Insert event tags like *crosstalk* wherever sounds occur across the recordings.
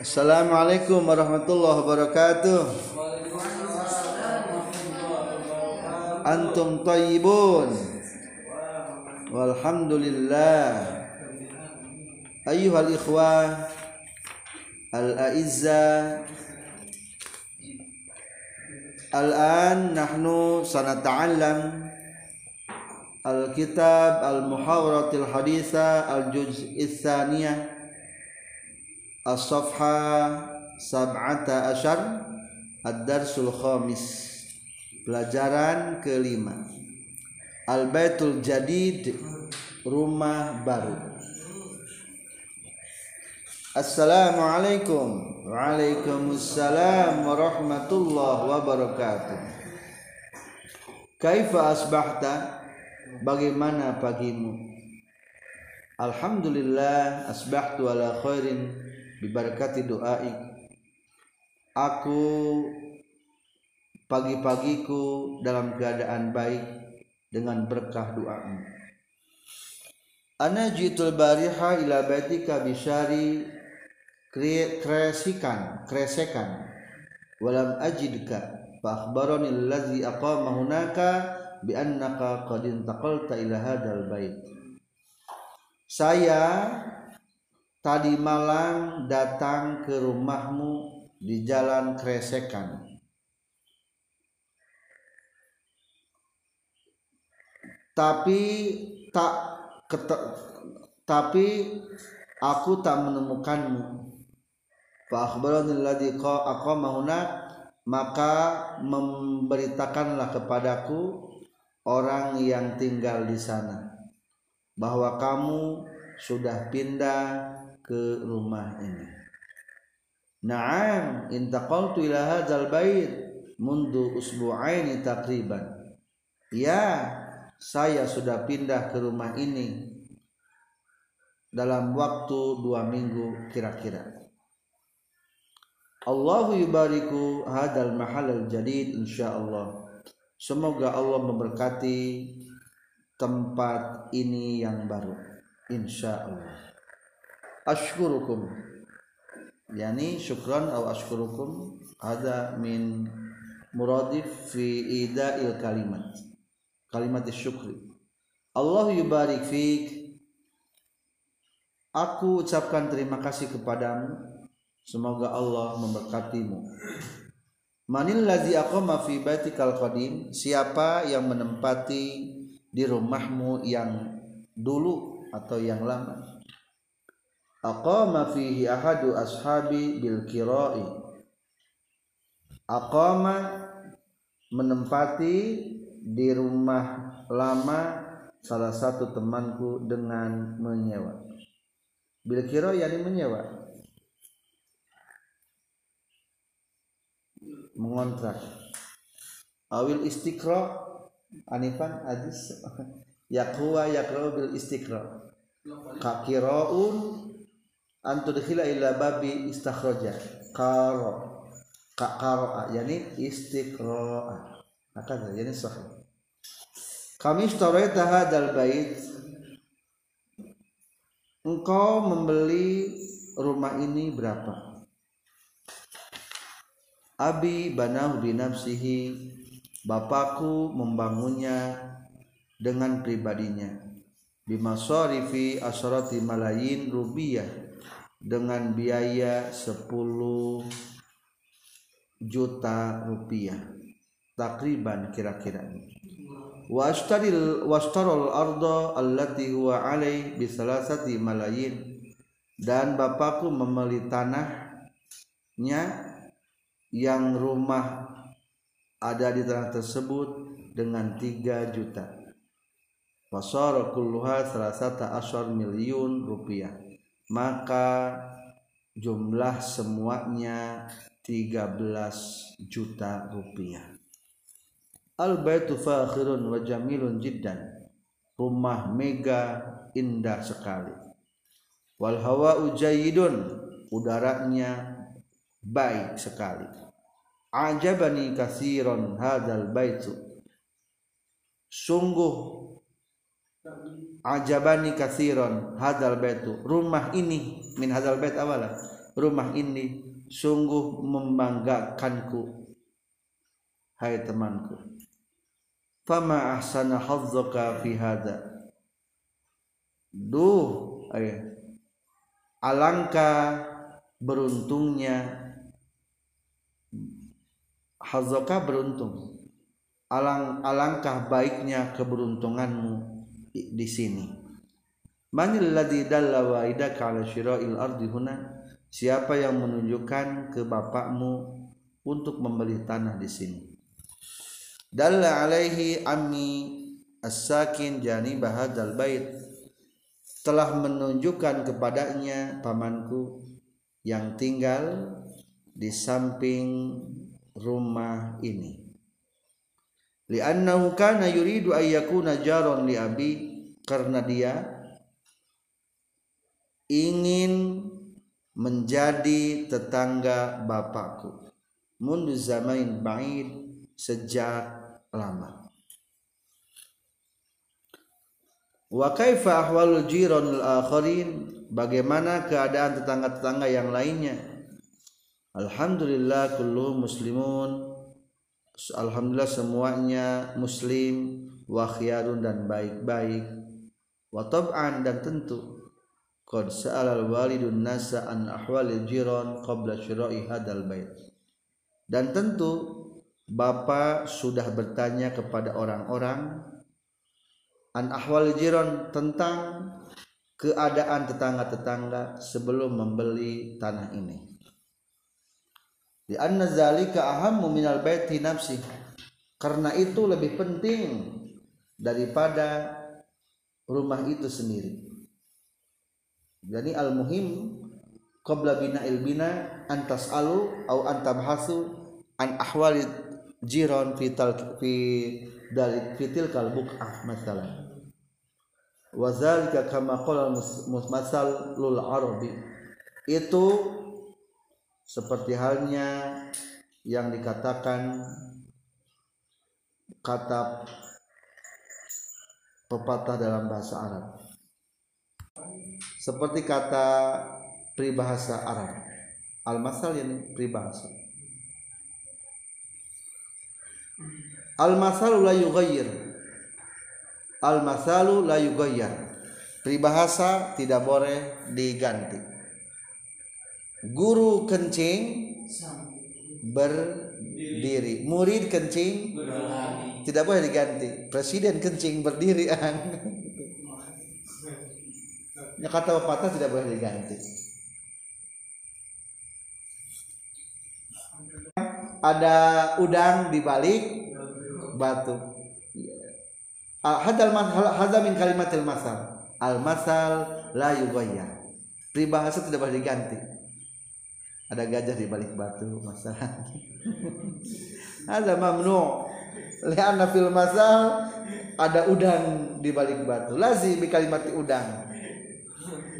Assalamualaikum warahmatullahi wabarakatuh. Antum tayyibun. Walhamdulillah. Ayyuhal ikhwah al-a'izza Al-an nahnu sanata'allam Al-kitab al-muhawaratil al-juz' tsaniyah As-safha sab'ata asyar Ad-darsul khamis Pelajaran kelima. Al-baitul jadid Rumah baru. Assalamualaikum. Waalaikumsalam warahmatullahi wabarakatuh. Kaifa asbahta? Bagaimana pagimu Alhamdulillah asbahtu ala khairin bibarakati doaik Aku pagi-pagiku dalam keadaan baik dengan berkah doamu. Ana jitul bariha ila baitika bisyari kresikan kresekan. Walam ajidka fa akhbarani allazi aqama hunaka bi annaka qad intaqalta ila bait. Saya tadi malam datang ke rumahmu di jalan kresekan. Tapi tak tapi aku tak menemukanmu. Maka memberitakanlah kepadaku orang yang tinggal di sana bahwa kamu sudah pindah ke rumah ini. Naam, intaqaltu ila hadzal bait mundu usbu'aini takriban. Ya, saya sudah pindah ke rumah ini dalam waktu dua minggu kira-kira. Allahu yubariku hadal mahal jadid insyaallah. Semoga Allah memberkati tempat ini yang baru insyaallah. Ashkurukum. Yani syukran atau ashkurukum ada min muradif fi ida'il kalimat. Kalimat syukri. Allah yubarik fik. Aku ucapkan terima kasih kepadamu Semoga Allah memberkatimu. Manil ladzi aqama fi baitikal qadim? Siapa yang menempati di rumahmu yang dulu atau yang lama? Aqama fihi ahadu ashabi bil qira'i. Aqama menempati di rumah lama salah satu temanku dengan menyewa. Bil qira'i yani menyewa mengontrak awil istiqra anifan hadis *laughs* yakwa yakra bil istiqra kakiraun antudkhila ila babi istakhraja. Qara qara yani istiqra maka yani sahih. Kami istaraita hadal bait. Engkau membeli rumah ini berapa? Abi banahu binafsihi Bapakku membangunnya dengan pribadinya. Bimasarifi asrati malayin rupiah dengan biaya 10 juta rupiah. Takriban kira-kira wa astaril wastarul arda allati huwa alai bisalasati malayin. Dan bapakku membeli tanahnya yang rumah ada di tanah tersebut dengan 3 juta. Fasara kulluha salasata asyar miliun rupiah maka jumlah semuanya 13 juta rupiah. Al baitu fakhirun wa jamilun jiddan. Rumah mega indah sekali. Wal hawa udaranya baik sekali. Ajabani kasiron hadal baitu. Sungguh ajabani kasiron hadal baitu. Rumah ini min hadal bait awala rumah ini sungguh membanggakanku hai temanku. Fama ahsana hazzaka fi hadza duh ayah. Alangkah beruntungnya hazzaka beruntung. Alang alangkah baiknya keberuntunganmu di sini. Manil ladzi dalla waidaka ala syira'il ardi huna? Siapa yang menunjukkan ke bapakmu untuk membeli tanah di sini? Dalla alaihi ammi as-sakin jani bahadzal bait. Telah menunjukkan kepadanya pamanku yang tinggal di samping rumah ini li'annahu kana yuridu ay yakuna jaron li abi. Karena dia ingin menjadi tetangga bapakku. Mundu zamain ba'id sejak lama. Wa kaifa ahwalul jiranul akharin? Bagaimana keadaan tetangga-tetangga yang lainnya? Alhamdulillah kullu muslimun Alhamdulillah semuanya muslim wa khiyarun dan baik-baik. Wa tab'an dan tentu. Qad sa'ala al-walidun nasa an ahwalil jiran qabla syira'i hadal bait. Dan tentu Bapak sudah bertanya kepada orang-orang an ahwal jiran tentang keadaan tetangga-tetangga sebelum membeli tanah ini di anna zalika ahammu minal baiti nafsi karena itu lebih penting daripada rumah itu sendiri. Jadi al muhim qabla bina antas alu au antabhasu an ahwali jiran fi tal fi dalik fitil kal buq'ah masalah wa zalika kama qala masal lul arabi. Itu seperti halnya yang dikatakan kata pepatah dalam bahasa Arab. Seperti kata peribahasa Arab. Al-masal yang peribahasa. Al-masalu la yughayyir. Al-masalu la yughayyir peribahasa tidak boleh diganti guru kencing berdiri. Murid kencing tidak boleh diganti. Presiden kencing berdiri. Ya kata pepatah tidak boleh diganti. Ada udang di balik batu. Ah, hadal hadal min kalimatil masal. Al masal la yughayyar peribahasa tidak boleh diganti ada gajah di balik batu masalah. *laughs* Ada mamnu. Lianna fil masal ada udang di balik batu. Lazim bi kalimati udang.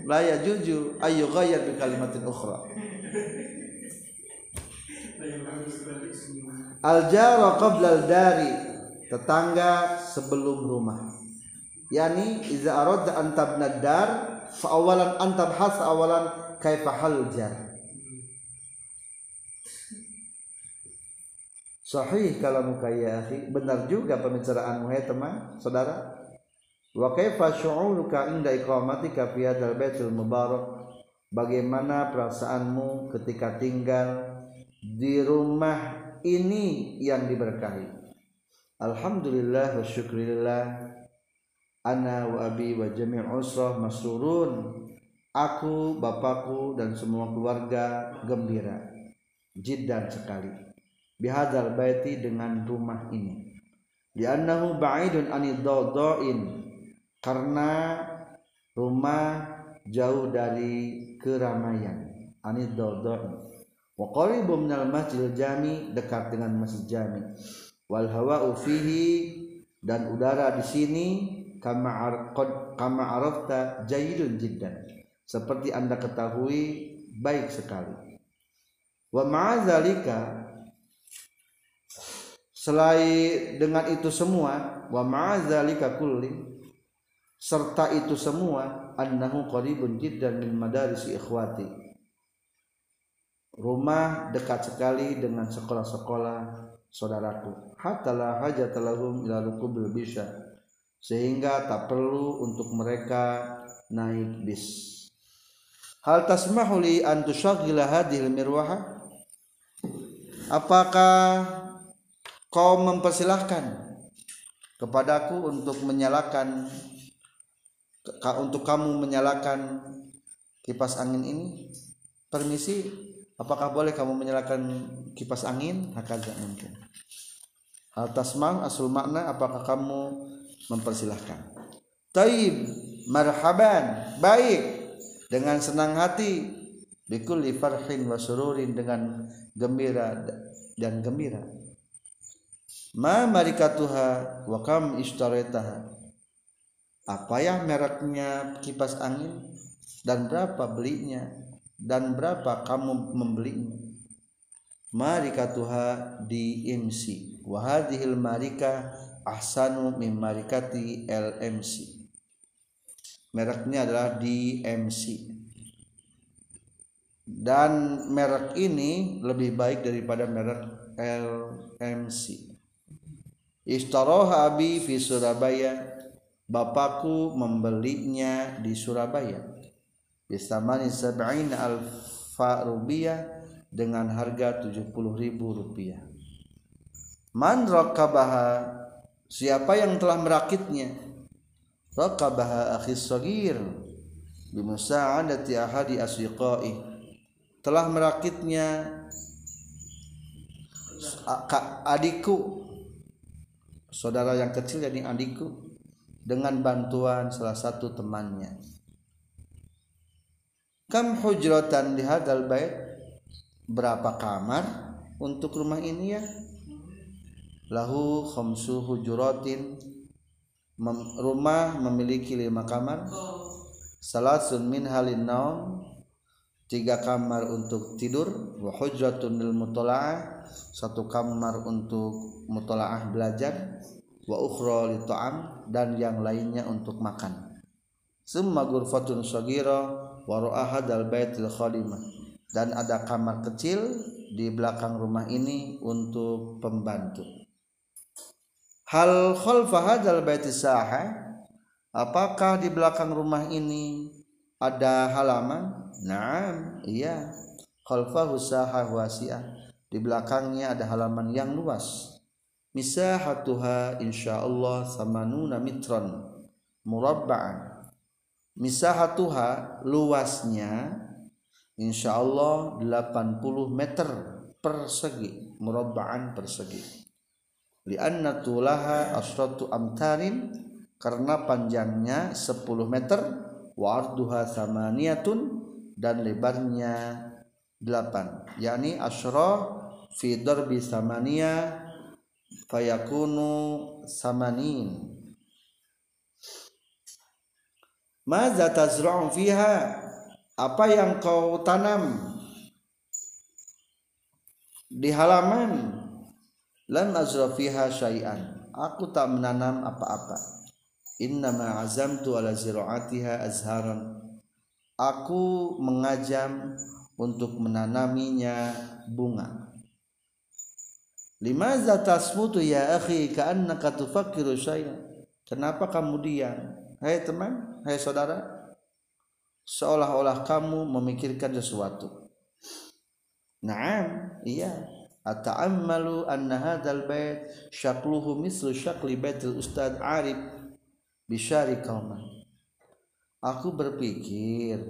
La juju ayu ghayyar bi kalimatin ukhra. Al jara qabla al dari tetangga sebelum rumah. Yani iza aradta an tabna dar fa awalan antabhas awalan kaifa hal jar Sahih kalau muka ya akhi, benar juga pembicaraanmu hai teman, saudara. Wa kaifa syu'uruka inda iqamatika fi hadzal baitul mubarak? Bagaimana perasaanmu ketika tinggal di rumah ini yang diberkahi? Alhamdulillah wa syukrillah ana wa abi wa jami' usrah masrurun aku bapakku dan semua keluarga gembira jiddan sekali bihadzal baiti dengan rumah ini. Li'annahu ba'idun anid karena rumah jauh dari keramaian. Anid wa qaribu minal masjidil jami dekat dengan masjid jami. Wal hawa'u fihi dan udara di sini kama arqad kama arafta jayyidun jiddan. Seperti Anda ketahui baik sekali. Wa ma'azalika Selain dengan itu semua wa ma'adzalika kulli serta itu semua annahu qaribun jiddan min madaris ikhwati. Rumah dekat sekali dengan sekolah-sekolah saudaraku. Hatta la hajata lahum ila rukubil bisa sehingga tak perlu untuk mereka naik bis. Hal tasmahu li an tushaghila hadhil mirwaha? Apakah kau mempersilahkan kepadaku untuk menyalakan untuk kamu menyalakan kipas angin ini. Permisi apakah boleh kamu menyalakan kipas angin? Hakaza mungkin. Hal tasmang asul makna apakah kamu mempersilahkan? Taib marhaban baik dengan senang hati bikulli farhin wa sururin dengan gembira dan gembira ma marikatuha wa kam ishtaretaha. Apa ya mereknya kipas angin? Dan berapa belinya? Dan berapa kamu membelinya? Marikatuha di MC wa hadhil marika ahsanu min marikati LMC mereknya adalah DMC dan merek ini lebih baik daripada merek LMC Istaroha abi fi Surabaya. Bapakku membelinya di Surabaya. Bisamani sab'in alfa rupiah dengan harga 70 ribu rupiah. Man rakabaha siapa yang telah merakitnya? Rakabaha akhis sagir bimusa'adati ahadi asyiqai telah merakitnya adikku saudara yang kecil jadi adikku dengan bantuan salah satu temannya. Kam hujratan di hadal bait? Berapa kamar untuk rumah ini ya? Lahu khamsu hujuratin. Rumah memiliki lima kamar. Salasun min halin naum tiga kamar untuk tidur. Wa hujratun lil mutola'ah. Satu kamar untuk mutola'ah belajar wa ukhra li ta'am dan yang lainnya untuk makan. Summa ghurfatun sagira waro'ahadal baitil khadimah dan ada kamar kecil di belakang rumah ini untuk pembantu. Hal khalfa hadzal baiti saha apakah di belakang rumah ini ada halaman? Na'am iya. Khalfahu saha wasi'ah di belakangnya ada halaman yang luas misahatuha insyaallah samanuna mitron murabba'an. Misahatuha luasnya insyaallah 80 meter persegi murabba'an persegi. Lianna tulaha asratu amtarin karena panjangnya 10 meter wa arduha samaniyatun dan lebarnya 8 yakni asra fi darbi samania fayakunu samanin Maza tazra'u fiha? Apa yang kau tanam di halaman? Lan azra fiha syai'an. Aku tak menanam apa-apa. Innama azamtu ala zira'atiha azharan. Aku mengajam untuk menanaminya bunga. Limaza tasmutu ya akhi ka'annaka tufakkiru syai'an. Kenapa kamu diam? Hai teman, hai saudara seolah-olah kamu memikirkan sesuatu Naam iya ata'ammalu anna hadzal bait syakluhu mislu syakli baitul ustad Arif bisyari kauman Aku berpikir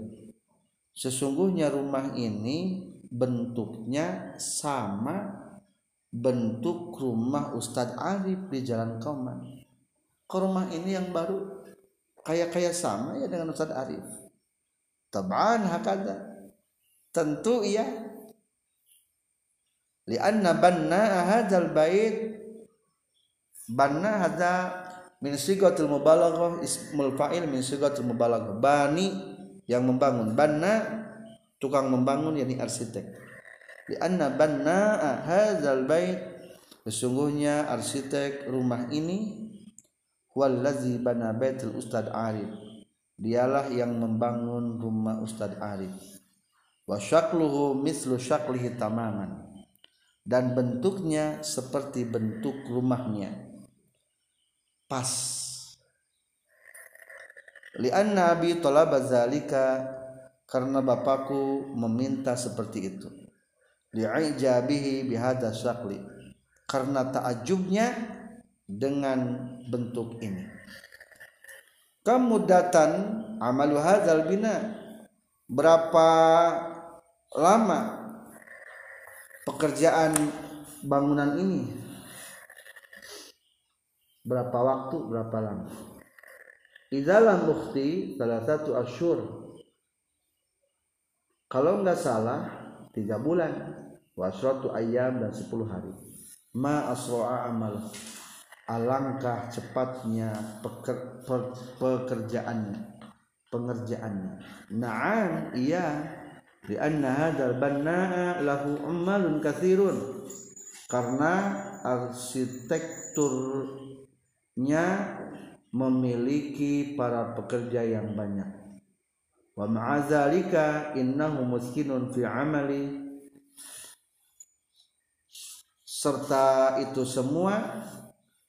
sesungguhnya rumah ini bentuknya sama bentuk rumah Ustadz Arif di Jalan Kauman. Ke rumah ini yang baru kayak-kayak sama ya dengan Ustaz Arif. Taban hakada tentu iya. Lianna banna hadzal bait. Banna hadza min sigatil mubalaghah ismul fa'il min sigatil mubalaghah. Bani yang membangun. Banna tukang membangun yakni arsitek lianna banna hadzal bait. Sesungguhnya arsitek rumah ini wallazi bana baitul ustad Arif. Dialah yang membangun rumah Ustad Arif. Wasyakluhu mislu syaklihi tamaman. Dan bentuknya seperti bentuk rumahnya. Pas. Lianna abi talaba zalika karena bapakku meminta seperti itu li'ijabihi bihadza syakli. Karena takjubnya dengan bentuk ini. Kemudian amalu hadzal bina. Berapa lama pekerjaan bangunan ini? Berapa waktu berapa lama? Idalam bukti salah satu asyur. Kalau nggak salah tiga bulan wasratu ayam dan sepuluh hari. Ma asro'a amal alangkah cepatnya peker, per, pekerjaannya pengerjaannya. Na'am iya di anna hadzal banna'a lahu ummalun katsirun. Karena arsitekturnya memiliki para pekerja yang banyak wa ma'azalika innahu muskinun fi amali. Serta itu semua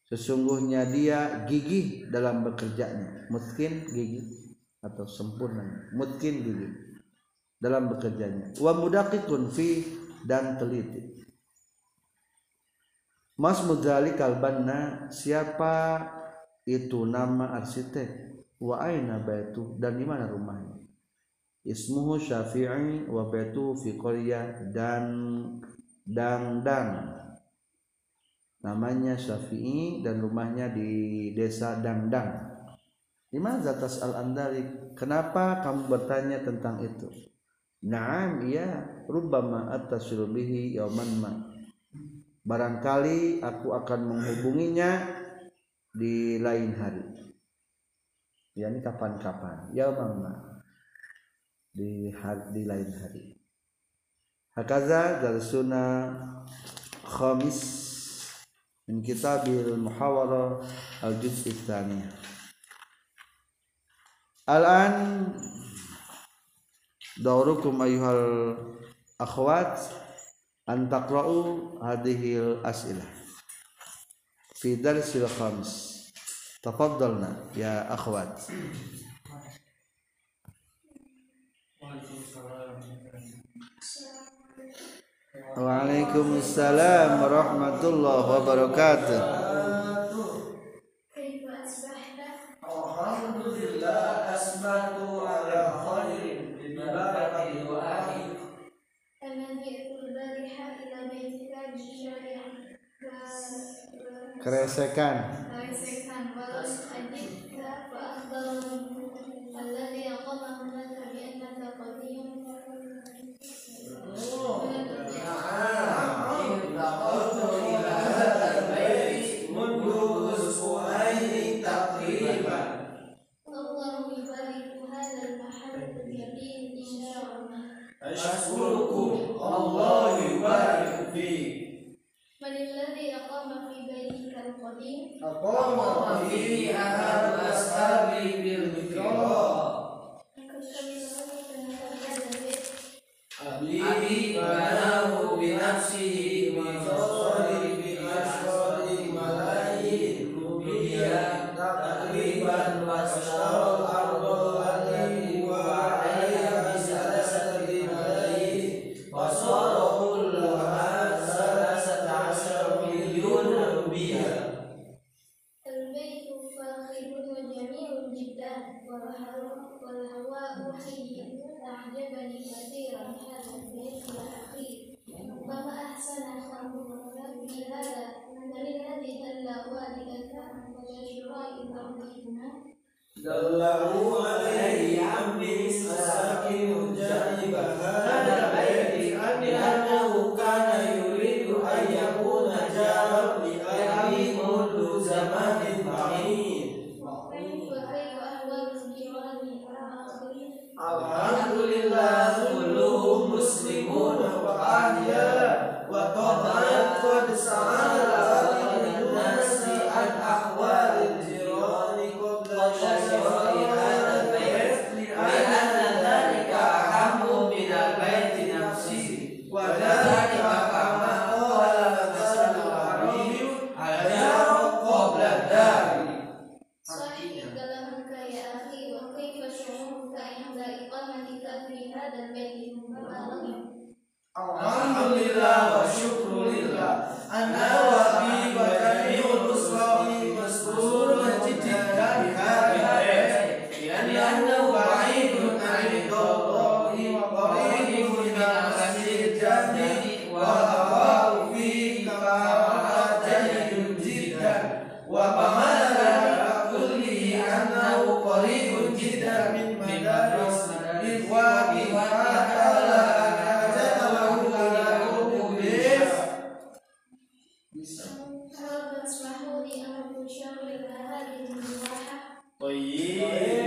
sesungguhnya dia gigih dalam bekerjanya. Miskin gigih atau sempurna. Mungkin gigih dalam bekerjanya. Wa mudaqiqun fi dan teliti. Mas Mudali Kalbanna siapa itu nama arsitek? Wa aina baitu? Dan di mana rumahnya ismuhu Syafi'i wa baitu fi qaryah dan dang dang namanya Syafi'i dan rumahnya di desa Dangdang. Di mana Zatas Al-Andari? Kenapa kamu bertanya tentang itu? Naam iya, rubbama attasilu bihi yauman ma. Barangkali aku akan menghubunginya di lain hari. Ya ini kapan-kapan? Yauman ma di hari di lain hari. Hakaza darsuna khamis min kitabil muhawara al juz tsani. Al an daurukum ayuhal akhwat an taqra'u hadhihi as'ilah fi darsil khamis. Tafaddalna ya akhwat. Waalaikumsalam warahmatullahi wabarakatuh. Alhamdulillah asbatu ala khairin. Keresekan. Keresekan Man alladhi aqama fi baytika al-qadim. Aqama fi ahad ashabi bil mikra Abi دله عليه عمي ساكن جانب هذا البيت لأنه Allahumma aslahu li amri syarri ma hadhihi Tayyib.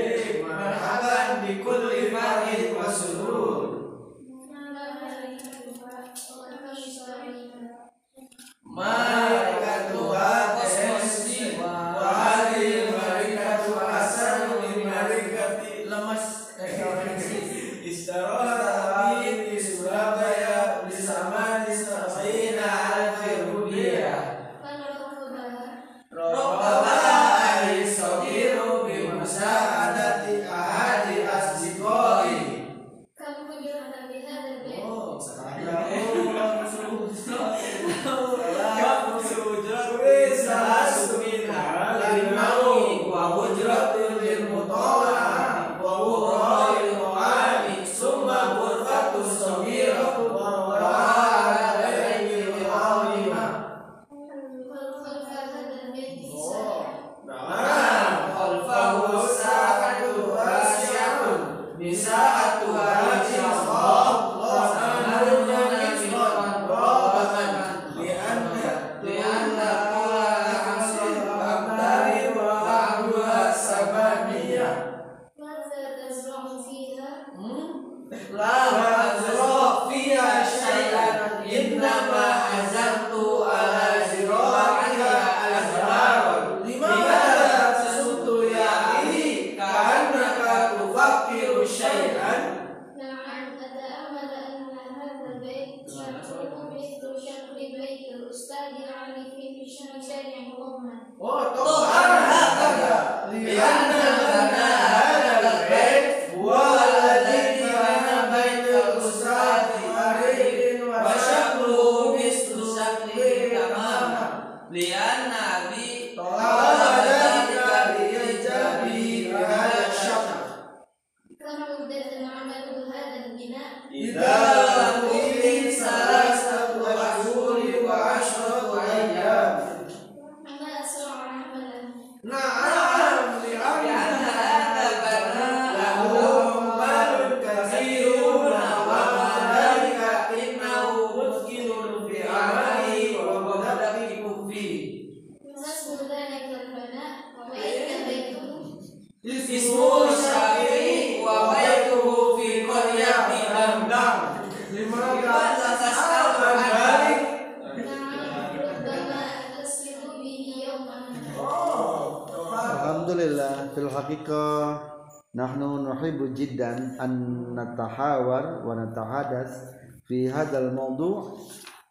Nahnu nuhibbu jiddan an natahawar wa natahadas fi hadzal mawdu'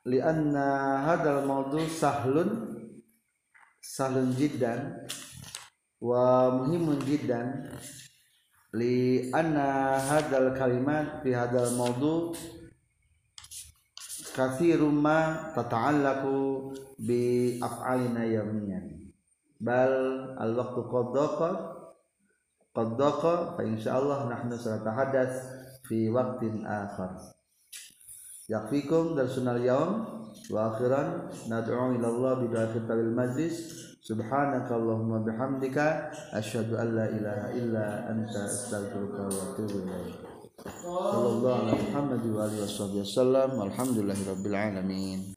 lianna hadzal mawdu' sahlun sahlun jiddan wa muhimun jiddan li anna hadzal kalimat fi hadzal mawdu' kathirum ma tata'allaqu bi af'alina yawmiyan. Bal al waqtu qad daqa qad daqa fa insyaallah nahnu sanatahadats fi waqtin akhar yakfikum darsunal yaum wa akhiran nad'u ila Allah bi du'a kitabil majlis subhanaka allahumma bihamdika asyhadu an la ilaha illa anta astaghfiruka wa atubu ilaik sallallahu alaihi wa sallam alhamdulillahi rabbil alamin